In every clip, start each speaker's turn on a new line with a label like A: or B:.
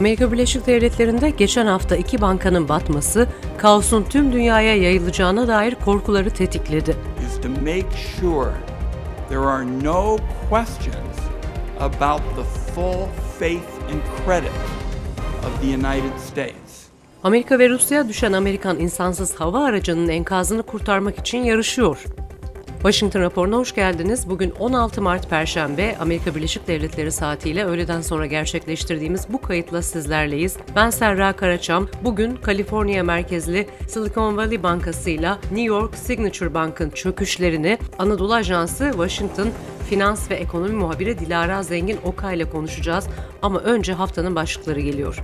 A: Amerika Birleşik Devletleri'nde geçen hafta iki bankanın batması, kaosun tüm dünyaya yayılacağına dair korkuları tetikledi.
B: is to make sure there are no questions about the full faith and credit of the United States.
A: Amerika ve Rusya düşen Amerikan insansız hava aracının enkazını kurtarmak için yarışıyor. Washington raporuna hoş geldiniz. Bugün 16 Mart Perşembe Amerika Birleşik Devletleri saatiyle öğleden sonra gerçekleştirdiğimiz bu kayıtla sizlerleyiz. Ben Serra Karaçam. Bugün Kaliforniya merkezli Silicon Valley Bankası ile New York Signature Bank'ın çöküşlerini Anadolu Ajansı Washington Finans ve Ekonomi muhabiri Dilara Zengin Okay ile konuşacağız. Ama önce haftanın başlıkları geliyor.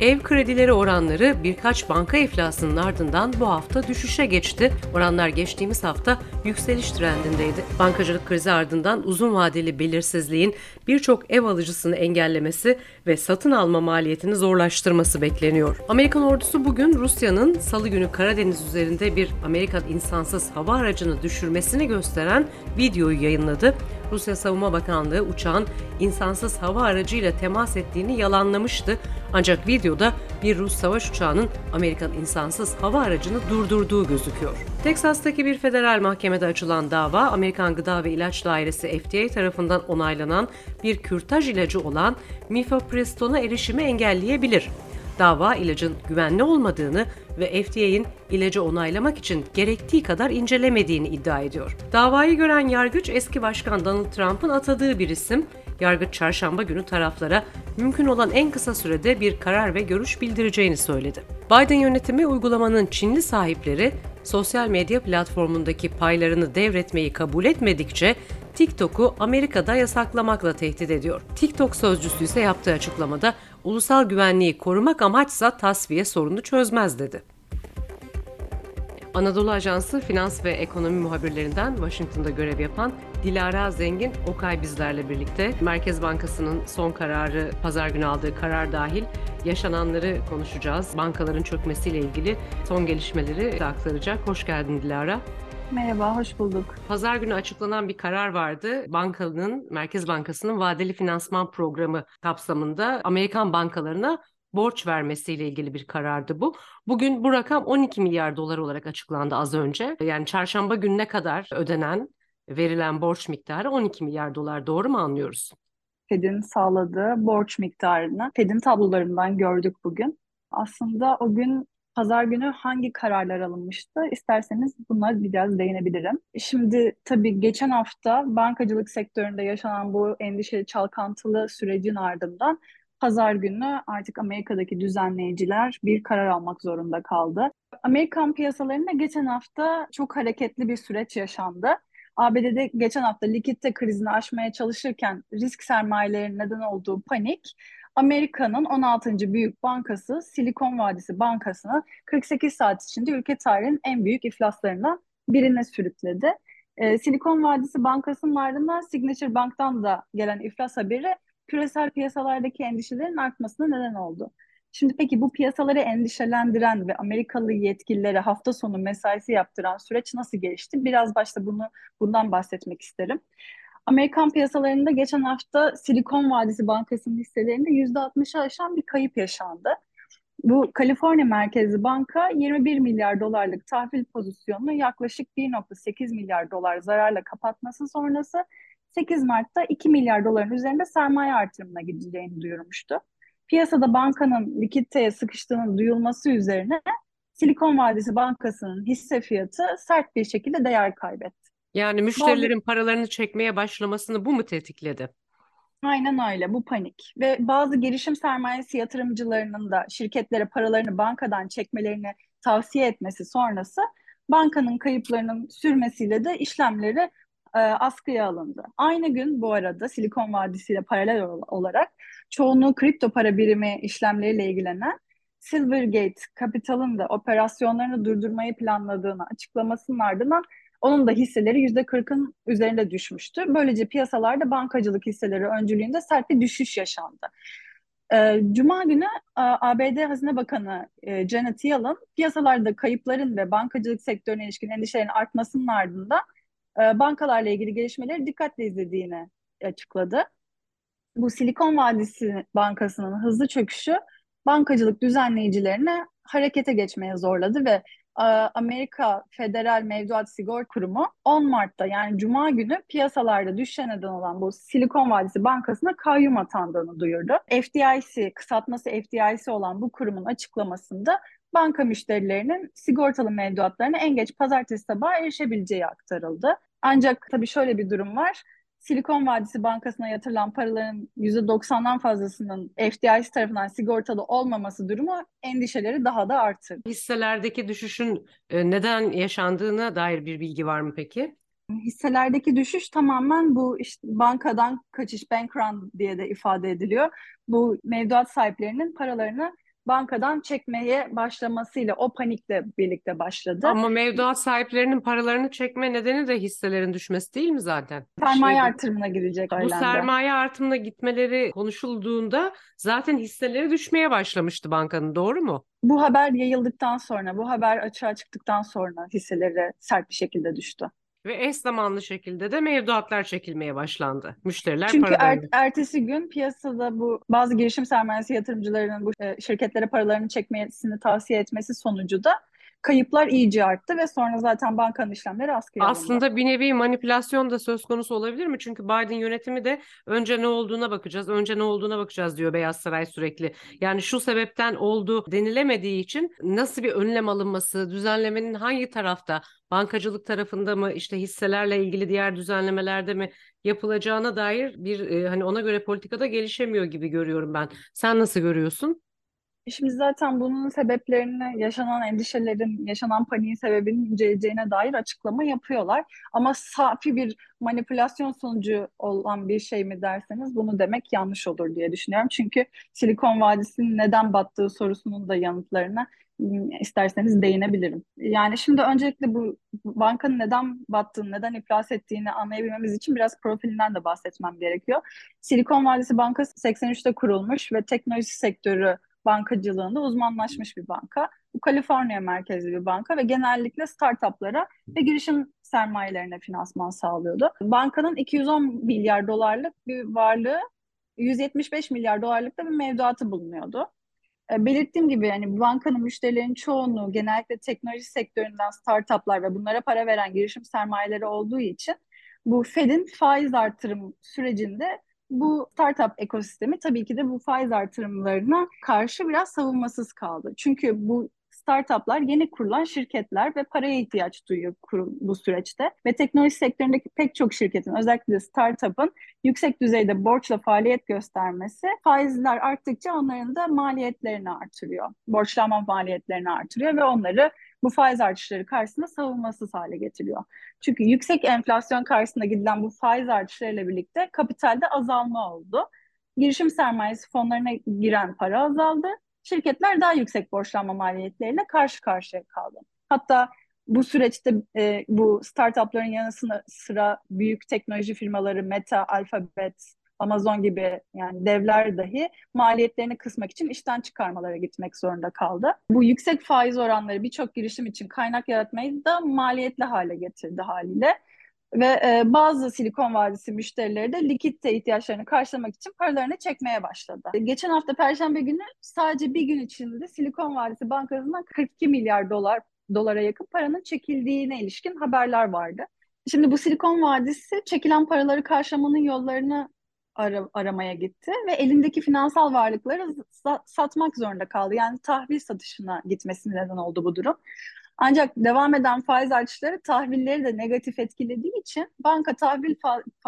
A: Ev kredileri oranları birkaç banka iflasının ardından bu hafta düşüşe geçti. Oranlar geçtiğimiz hafta yükseliş trendindeydi. Bankacılık krizi ardından uzun vadeli belirsizliğin birçok ev alıcısını engellemesi ve satın alma maliyetini zorlaştırması bekleniyor. Amerikan ordusu bugün Rusya'nın salı günü Karadeniz üzerinde bir Amerikan insansız hava aracını düşürmesini gösteren videoyu yayınladı. Rusya Savunma Bakanlığı uçağın insansız hava aracıyla temas ettiğini yalanlamıştı. Ancak videoda bir Rus savaş uçağının Amerikan insansız hava aracını durdurduğu gözüküyor. Teksas'taki bir federal mahkemede açılan dava, Amerikan Gıda ve İlaç Dairesi FDA tarafından onaylanan bir kürtaj ilacı olan mifepristona erişimi engelleyebilir. Dava ilacın güvenli olmadığını ve FDA'in ilacı onaylamak için gerektiği kadar incelemediğini iddia ediyor. Davayı gören yargıç eski başkan Donald Trump'ın atadığı bir isim. Yargıç çarşamba günü taraflara mümkün olan en kısa sürede bir karar ve görüş bildireceğini söyledi. Biden yönetimi uygulamanın Çinli sahipleri sosyal medya platformundaki paylarını devretmeyi kabul etmedikçe TikTok'u Amerika'da yasaklamakla tehdit ediyor. TikTok sözcüsü ise yaptığı açıklamada ulusal güvenliği korumak amaçsa tasfiye sorunu çözmez dedi. Anadolu Ajansı finans ve ekonomi muhabirlerinden Washington'da görev yapan Dilara Zengin Okay bizlerle birlikte. Merkez Bankası'nın son kararı, pazar günü aldığı karar dahil yaşananları konuşacağız. Bankaların çökmesiyle ilgili son gelişmeleri aktaracak. Hoş geldin Dilara.
C: Merhaba, hoş bulduk.
A: Pazar günü açıklanan bir karar vardı. Bankanın, Merkez Bankası'nın vadeli finansman programı kapsamında Amerikan bankalarına borç vermesiyle ilgili bir karardı bu. Bugün bu rakam 12 milyar dolar olarak açıklandı az önce. Yani çarşamba gününe kadar ödenen, verilen borç miktarı 12 milyar dolar. Doğru mu anlıyoruz?
C: Fed'in sağladığı borç miktarını Fed'in tablolarından gördük bugün. Aslında o gün pazar günü hangi kararlar alınmıştı? İsterseniz buna biraz değinebilirim. Şimdi tabii geçen hafta bankacılık sektöründe yaşanan bu endişeli çalkantılı sürecin ardından pazar günü artık Amerika'daki düzenleyiciler bir karar almak zorunda kaldı. Amerikan piyasalarında geçen hafta çok hareketli bir süreç yaşandı. ABD'de geçen hafta likidite krizini aşmaya çalışırken risk sermayelerinin neden olduğu panik Amerika'nın 16. büyük bankası Silikon Vadisi Bankası'nı 48 saat içinde ülke tarihinin en büyük iflaslarından birine sürükledi. Ee, Silikon Vadisi Bankası'nın ardından Signature Bank'tan da gelen iflas haberi küresel piyasalardaki endişelerin artmasına neden oldu. Şimdi peki bu piyasaları endişelendiren ve Amerikalı yetkililere hafta sonu mesaisi yaptıran süreç nasıl gelişti? Biraz başta bunu bundan bahsetmek isterim. Amerikan piyasalarında geçen hafta Silikon Vadisi Bankası'nın hisselerinde %60'ı aşan bir kayıp yaşandı. Bu Kaliforniya merkezli banka 21 milyar dolarlık tahvil pozisyonunu yaklaşık 1.8 milyar dolar zararla kapatması sonrası 8 Mart'ta 2 milyar doların üzerinde sermaye artırımına gideceğini duyurmuştu. Piyasada bankanın likiditeye sıkıştığının duyulması üzerine Silikon Vadisi Bankası'nın hisse fiyatı sert bir şekilde değer kaybetti.
A: Yani müşterilerin paralarını çekmeye başlamasını bu mu tetikledi?
C: Aynen öyle bu panik ve bazı girişim sermayesi yatırımcılarının da şirketlere paralarını bankadan çekmelerini tavsiye etmesi sonrası bankanın kayıplarının sürmesiyle de işlemleri e, askıya alındı. Aynı gün bu arada Silikon Vadisi ile paralel olarak çoğunluğu kripto para birimi işlemleriyle ilgilenen Silvergate Capital'ın da operasyonlarını durdurmayı planladığını açıklamasının ardından onun da hisseleri %40'ın üzerinde düşmüştü. Böylece piyasalarda bankacılık hisseleri öncülüğünde sert bir düşüş yaşandı. E, Cuma günü ABD Hazine Bakanı e, Janet Yellen piyasalarda kayıpların ve bankacılık sektörüne ilişkin endişelerin artmasının ardından e, bankalarla ilgili gelişmeleri dikkatle izlediğini açıkladı. Bu Silikon Vadisi Bankası'nın hızlı çöküşü bankacılık düzenleyicilerini harekete geçmeye zorladı ve Amerika Federal Mevduat Sigorta Kurumu 10 Mart'ta yani Cuma günü piyasalarda düşüşe neden olan bu Silikon Vadisi Bankası'na kayyum atandığını duyurdu. FDIC, kısaltması FDIC olan bu kurumun açıklamasında banka müşterilerinin sigortalı mevduatlarına en geç pazartesi sabahı erişebileceği aktarıldı. Ancak tabii şöyle bir durum var. Silikon Vadisi Bankası'na yatırılan paraların %90'dan fazlasının FDIC tarafından sigortalı olmaması durumu endişeleri daha da artırdı.
A: Hisselerdeki düşüşün e, neden yaşandığına dair bir bilgi var mı peki?
C: Hisselerdeki düşüş tamamen bu işte bankadan kaçış, bank run diye de ifade ediliyor. Bu mevduat sahiplerinin paralarını bankadan çekmeye başlamasıyla o panikle birlikte başladı.
A: Ama mevduat sahiplerinin paralarını çekme nedeni de hisselerin düşmesi değil mi zaten?
C: Sermaye
A: Şey-
C: artırımına gidecek
A: Bu
C: söylendi.
A: sermaye artımına gitmeleri konuşulduğunda zaten hisseleri düşmeye başlamıştı bankanın, doğru mu?
C: Bu haber yayıldıktan sonra, bu haber açığa çıktıktan sonra hisseleri sert bir şekilde düştü.
A: Ve eş zamanlı şekilde de mevduatlar çekilmeye başlandı. Müşteriler
C: Çünkü er-
A: paralarını.
C: ertesi gün piyasada bu bazı girişim sermayesi yatırımcılarının bu e, şirketlere paralarını çekmesini tavsiye etmesi sonucu da kayıplar iyice arttı ve sonra zaten bankanın işlemleri askıya alındı.
A: Aslında bir nevi manipülasyon da söz konusu olabilir mi? Çünkü Biden yönetimi de önce ne olduğuna bakacağız, önce ne olduğuna bakacağız diyor Beyaz Saray sürekli. Yani şu sebepten oldu denilemediği için nasıl bir önlem alınması, düzenlemenin hangi tarafta, bankacılık tarafında mı, işte hisselerle ilgili diğer düzenlemelerde mi yapılacağına dair bir e, hani ona göre politikada gelişemiyor gibi görüyorum ben. Sen nasıl görüyorsun?
C: Şimdi zaten bunun sebeplerini, yaşanan endişelerin, yaşanan paniğin sebebinin inceleyeceğine dair açıklama yapıyorlar. Ama safi bir manipülasyon sonucu olan bir şey mi derseniz bunu demek yanlış olur diye düşünüyorum. Çünkü Silikon Vadisi'nin neden battığı sorusunun da yanıtlarına isterseniz değinebilirim. Yani şimdi öncelikle bu bankanın neden battığını, neden iflas ettiğini anlayabilmemiz için biraz profilinden de bahsetmem gerekiyor. Silikon Vadisi Bankası 83'te kurulmuş ve teknoloji sektörü bankacılığında uzmanlaşmış bir banka. Bu Kaliforniya merkezli bir banka ve genellikle startuplara ve girişim sermayelerine finansman sağlıyordu. Bankanın 210 milyar dolarlık bir varlığı, 175 milyar dolarlık da bir mevduatı bulunuyordu. E, belirttiğim gibi yani bankanın müşterilerin çoğunluğu genellikle teknoloji sektöründen startuplar ve bunlara para veren girişim sermayeleri olduğu için bu Fed'in faiz artırım sürecinde bu startup ekosistemi tabii ki de bu faiz artırımlarına karşı biraz savunmasız kaldı. Çünkü bu startuplar yeni kurulan şirketler ve paraya ihtiyaç duyuyor kurum bu süreçte. Ve teknoloji sektöründeki pek çok şirketin özellikle startup'ın yüksek düzeyde borçla faaliyet göstermesi faizler arttıkça onların da maliyetlerini artırıyor. Borçlanma maliyetlerini artırıyor ve onları bu faiz artışları karşısında savunmasız hale getiriyor. Çünkü yüksek enflasyon karşısında gidilen bu faiz artışlarıyla birlikte kapitalde azalma oldu. Girişim sermayesi fonlarına giren para azaldı. Şirketler daha yüksek borçlanma maliyetleriyle karşı karşıya kaldı. Hatta bu süreçte e, bu startupların yanı sıra büyük teknoloji firmaları Meta, Alphabet, Amazon gibi yani devler dahi maliyetlerini kısmak için işten çıkarmalara gitmek zorunda kaldı. Bu yüksek faiz oranları birçok girişim için kaynak yaratmayı da maliyetli hale getirdi haliyle. Ve e, bazı Silikon Vadisi müşterileri de likidite ihtiyaçlarını karşılamak için paralarını çekmeye başladı. Geçen hafta Perşembe günü sadece bir gün içinde Silikon Vadisi Bankası'ndan 42 milyar dolar dolara yakın paranın çekildiğine ilişkin haberler vardı. Şimdi bu Silikon Vadisi çekilen paraları karşılamanın yollarını ara, aramaya gitti ve elindeki finansal varlıkları satmak zorunda kaldı. Yani tahvil satışına gitmesine neden oldu bu durum. Ancak devam eden faiz artışları tahvilleri de negatif etkilediği için banka tahvil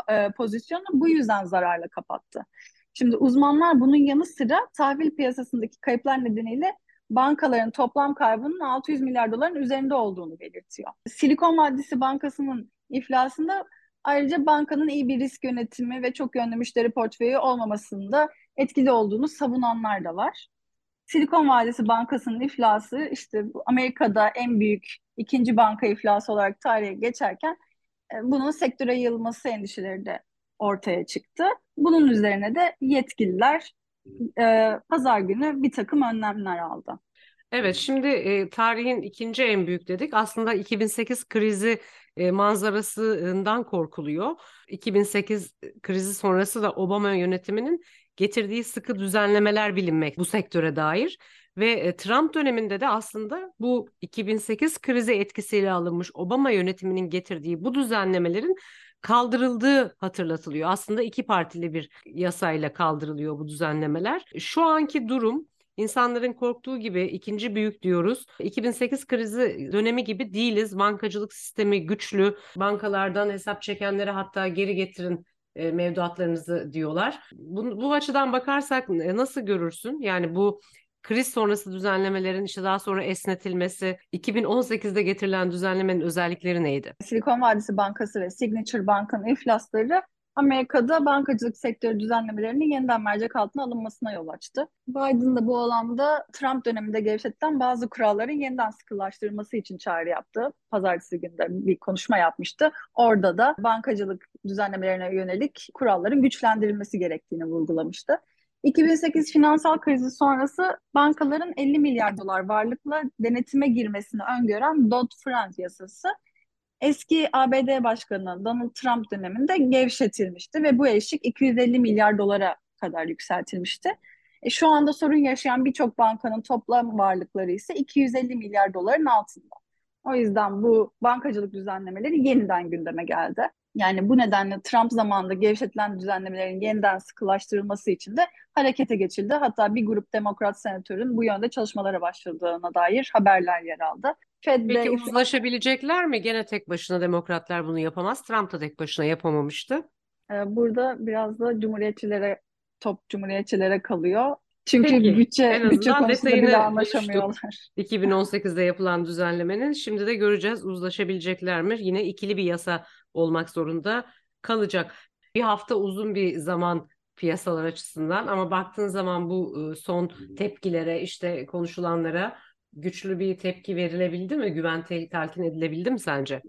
C: e, pozisyonunu bu yüzden zararla kapattı. Şimdi uzmanlar bunun yanı sıra tahvil piyasasındaki kayıplar nedeniyle bankaların toplam kaybının 600 milyar doların üzerinde olduğunu belirtiyor. Silikon Vadisi Bankası'nın iflasında ayrıca bankanın iyi bir risk yönetimi ve çok yönlü müşteri portföyü olmamasında etkili olduğunu savunanlar da var. Silikon Vadisi Bankası'nın iflası işte Amerika'da en büyük ikinci banka iflası olarak tarihe geçerken e, bunun sektöre yayılması endişeleri de ortaya çıktı. Bunun üzerine de yetkililer e, pazar günü bir takım önlemler aldı.
A: Evet, şimdi e, tarihin ikinci en büyük dedik. Aslında 2008 krizi e, manzarasından korkuluyor. 2008 krizi sonrası da Obama yönetiminin getirdiği sıkı düzenlemeler bilinmek bu sektöre dair. Ve e, Trump döneminde de aslında bu 2008 krizi etkisiyle alınmış Obama yönetiminin getirdiği bu düzenlemelerin kaldırıldığı hatırlatılıyor. Aslında iki partili bir yasayla kaldırılıyor bu düzenlemeler. Şu anki durum İnsanların korktuğu gibi ikinci büyük diyoruz. 2008 krizi dönemi gibi değiliz. Bankacılık sistemi güçlü. Bankalardan hesap çekenlere hatta geri getirin e, mevduatlarınızı diyorlar. Bu, bu açıdan bakarsak e, nasıl görürsün? Yani bu kriz sonrası düzenlemelerin işte daha sonra esnetilmesi, 2018'de getirilen düzenlemenin özellikleri neydi?
C: Silikon Vadisi Bankası ve Signature Bank'ın iflasları Amerika'da bankacılık sektörü düzenlemelerinin yeniden mercek altına alınmasına yol açtı. Biden de bu alanda Trump döneminde gevşetilen bazı kuralların yeniden sıkılaştırılması için çağrı yaptı. Pazartesi günde bir konuşma yapmıştı. Orada da bankacılık düzenlemelerine yönelik kuralların güçlendirilmesi gerektiğini vurgulamıştı. 2008 finansal krizi sonrası bankaların 50 milyar dolar varlıkla denetime girmesini öngören Dodd-Frank yasası eski ABD Başkanı Donald Trump döneminde gevşetilmişti ve bu eşik 250 milyar dolara kadar yükseltilmişti. E, şu anda sorun yaşayan birçok bankanın toplam varlıkları ise 250 milyar doların altında. O yüzden bu bankacılık düzenlemeleri yeniden gündeme geldi. Yani bu nedenle Trump zamanında gevşetilen düzenlemelerin yeniden sıkılaştırılması için de harekete geçildi. Hatta bir grup demokrat senatörün bu yönde çalışmalara başladığına dair haberler yer aldı.
A: Fed'le Peki uzlaşabilecekler mi? Gene tek başına demokratlar bunu yapamaz. Trump da tek başına yapamamıştı.
C: Ee, burada biraz da cumhuriyetçilere, top cumhuriyetçilere kalıyor. Çünkü
A: Peki,
C: bütçe, bütçe konusunda bile anlaşamıyorlar.
A: 2018'de yapılan düzenlemenin şimdi de göreceğiz uzlaşabilecekler mi? Yine ikili bir yasa olmak zorunda kalacak. Bir hafta uzun bir zaman piyasalar açısından ama baktığın zaman bu son tepkilere işte konuşulanlara güçlü bir tepki verilebildi mi? Güven telkin edilebildi mi sence?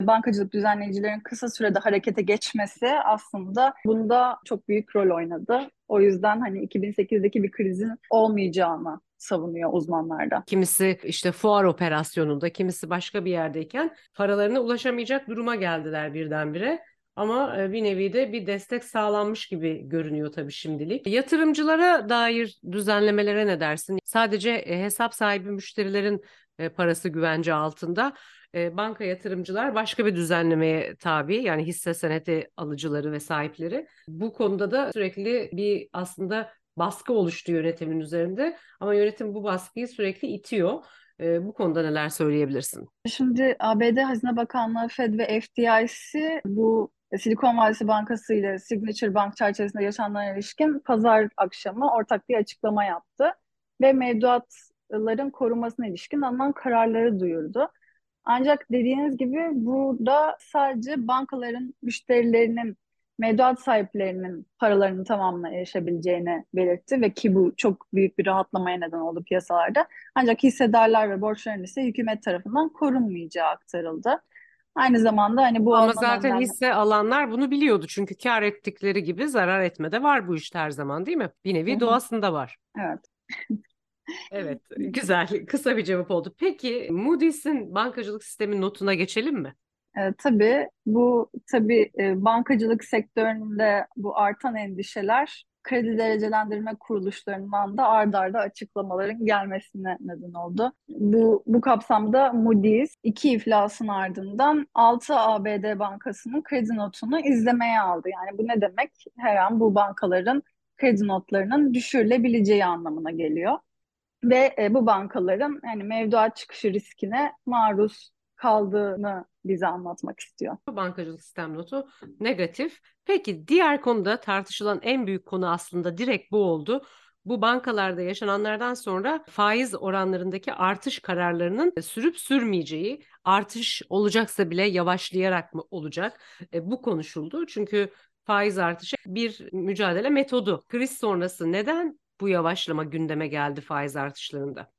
C: Bankacılık düzenleyicilerin kısa sürede harekete geçmesi aslında bunda çok büyük rol oynadı. O yüzden hani 2008'deki bir krizin olmayacağını savunuyor uzmanlarda.
A: Kimisi işte fuar operasyonunda, kimisi başka bir yerdeyken paralarına ulaşamayacak duruma geldiler birdenbire. Ama e, bir nevi de bir destek sağlanmış gibi görünüyor tabii şimdilik. Yatırımcılara dair düzenlemelere ne dersin? Sadece e, hesap sahibi müşterilerin e, parası güvence altında. Banka yatırımcılar başka bir düzenlemeye tabi yani hisse senedi alıcıları ve sahipleri. Bu konuda da sürekli bir aslında baskı oluştu yönetimin üzerinde ama yönetim bu baskıyı sürekli itiyor. Bu konuda neler söyleyebilirsin?
C: Şimdi ABD Hazine Bakanlığı, Fed ve FDIC bu Silikon Vadisi Bankası ile Signature Bank çerçevesinde yaşananlara ilişkin pazar akşamı ortak bir açıklama yaptı ve mevduatların korunmasına ilişkin alınan kararları duyurdu. Ancak dediğiniz gibi burada sadece bankaların müşterilerinin mevduat sahiplerinin paralarının tamamına erişebileceğini belirtti ve ki bu çok büyük bir rahatlamaya neden oldu piyasalarda. Ancak hissedarlar ve borçların ise hükümet tarafından korunmayacağı aktarıldı. Aynı zamanda hani bu
A: Ama zaten önemli. hisse alanlar bunu biliyordu. Çünkü kar ettikleri gibi zarar etme de var bu işte her zaman değil mi? Bir nevi Hı-hı. doğasında var.
C: Evet.
A: evet, güzel. Kısa bir cevap oldu. Peki Moody's'in bankacılık sistemi notuna geçelim mi?
C: E, tabii bu tabii e, bankacılık sektöründe bu artan endişeler kredi derecelendirme kuruluşlarından da ard arda açıklamaların gelmesine neden oldu. Bu, bu kapsamda Moody's iki iflasın ardından 6 ABD bankasının kredi notunu izlemeye aldı. Yani bu ne demek? Her an bu bankaların kredi notlarının düşürülebileceği anlamına geliyor. Ve e, bu bankaların yani mevduat çıkışı riskine maruz kaldığını bize anlatmak istiyor.
A: Bankacılık sistem notu negatif. Peki diğer konuda tartışılan en büyük konu aslında direkt bu oldu. Bu bankalarda yaşananlardan sonra faiz oranlarındaki artış kararlarının sürüp sürmeyeceği, artış olacaksa bile yavaşlayarak mı olacak? E, bu konuşuldu. Çünkü faiz artışı bir mücadele metodu. Kriz sonrası neden bu yavaşlama gündeme geldi faiz artışlarında?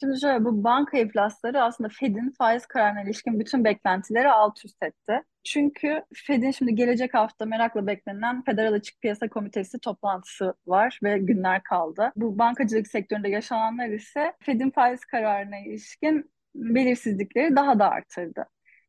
C: Şimdi şöyle bu banka iflasları aslında Fed'in faiz kararına ilişkin bütün beklentileri alt üst etti. Çünkü Fed'in şimdi gelecek hafta merakla beklenen Federal Açık Piyasa Komitesi toplantısı var ve günler kaldı. Bu bankacılık sektöründe yaşananlar ise Fed'in faiz kararına ilişkin belirsizlikleri daha da artırdı.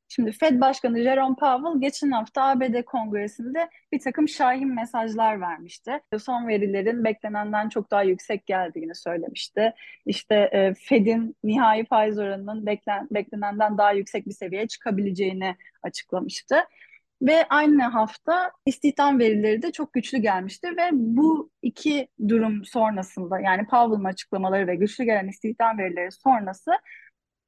C: Şimdi Fed Başkanı Jerome Powell geçen hafta ABD Kongresi'nde bir takım şahin mesajlar vermişti. Son verilerin beklenenden çok daha yüksek geldiğini söylemişti. İşte e, Fed'in nihai faiz oranının beklen, beklenenden daha yüksek bir seviyeye çıkabileceğini açıklamıştı. Ve aynı hafta istihdam verileri de çok güçlü gelmişti ve bu iki durum sonrasında yani Powell'ın açıklamaları ve güçlü gelen istihdam verileri sonrası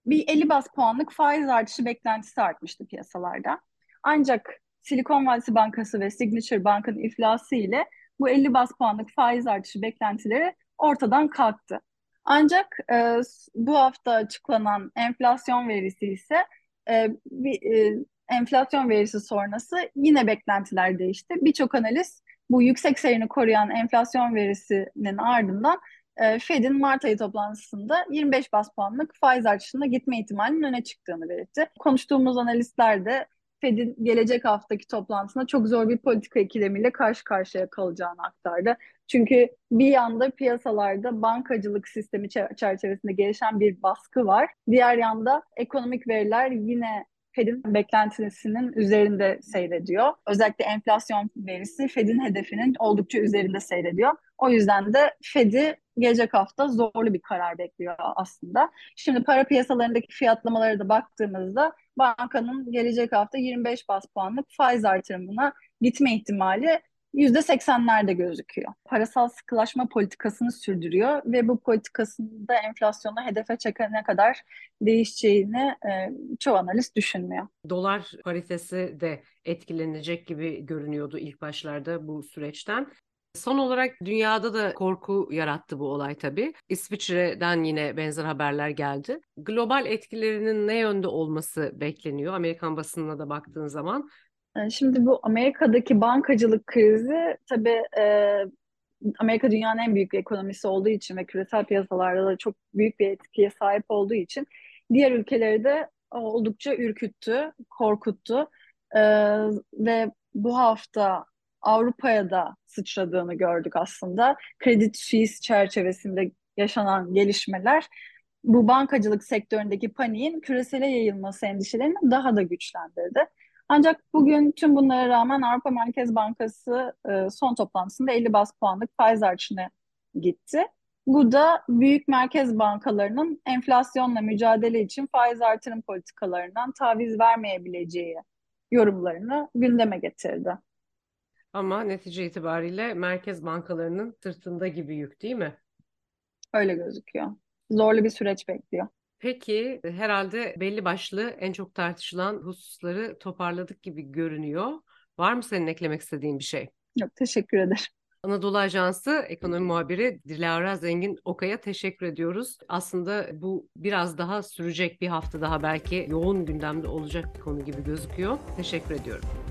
C: bir 50 bas puanlık faiz artışı beklentisi artmıştı piyasalarda. Ancak Silikon Vadisi Bankası ve Signature Bank'ın iflası ile bu 50 bas puanlık faiz artışı beklentileri ortadan kalktı. Ancak e, bu hafta açıklanan enflasyon verisi ise e, bir, e, enflasyon verisi sonrası yine beklentiler değişti. Birçok analiz bu yüksek seyrini koruyan enflasyon verisinin ardından Fed'in Mart ayı toplantısında 25 bas puanlık faiz artışına gitme ihtimalinin öne çıktığını belirtti. Konuştuğumuz analistler de Fed'in gelecek haftaki toplantısında çok zor bir politika ikilemiyle karşı karşıya kalacağını aktardı. Çünkü bir yanda piyasalarda bankacılık sistemi çerçevesinde gelişen bir baskı var. Diğer yanda ekonomik veriler yine Fed'in beklentisinin üzerinde seyrediyor. Özellikle enflasyon verisi Fed'in hedefinin oldukça üzerinde seyrediyor. O yüzden de Fed'i gelecek hafta zorlu bir karar bekliyor aslında. Şimdi para piyasalarındaki fiyatlamalara da baktığımızda bankanın gelecek hafta 25 bas puanlık faiz artırımına gitme ihtimali %80'lerde gözüküyor. Parasal sıkılaşma politikasını sürdürüyor ve bu politikasında enflasyonu hedefe çekene kadar değişeceğini e, çoğu analist düşünmüyor.
A: Dolar paritesi de etkilenecek gibi görünüyordu ilk başlarda bu süreçten. Son olarak dünyada da korku yarattı bu olay tabii. İsviçre'den yine benzer haberler geldi. Global etkilerinin ne yönde olması bekleniyor Amerikan basınına da baktığın zaman?
C: Ee, şimdi bu Amerika'daki bankacılık krizi tabii e, Amerika dünyanın en büyük ekonomisi olduğu için ve küresel piyasalarda da çok büyük bir etkiye sahip olduğu için diğer ülkeleri de oldukça ürküttü, korkuttu. Ee, ve bu hafta Avrupa'ya da sıçradığını gördük aslında. Credit Suisse çerçevesinde yaşanan gelişmeler bu bankacılık sektöründeki paniğin küresele yayılması endişelerini daha da güçlendirdi. Ancak bugün tüm bunlara rağmen Avrupa Merkez Bankası e, son toplantısında 50 bas puanlık faiz artışına gitti. Bu da büyük merkez bankalarının enflasyonla mücadele için faiz artırım politikalarından taviz vermeyebileceği yorumlarını gündeme getirdi.
A: Ama netice itibariyle merkez bankalarının sırtında gibi yük değil mi?
C: Öyle gözüküyor. Zorlu bir süreç bekliyor.
A: Peki herhalde belli başlı en çok tartışılan hususları toparladık gibi görünüyor. Var mı senin eklemek istediğin bir şey?
C: Yok teşekkür ederim.
A: Anadolu Ajansı ekonomi muhabiri Dilara Zengin Okay'a teşekkür ediyoruz. Aslında bu biraz daha sürecek bir hafta daha belki yoğun gündemde olacak bir konu gibi gözüküyor. Teşekkür ediyorum.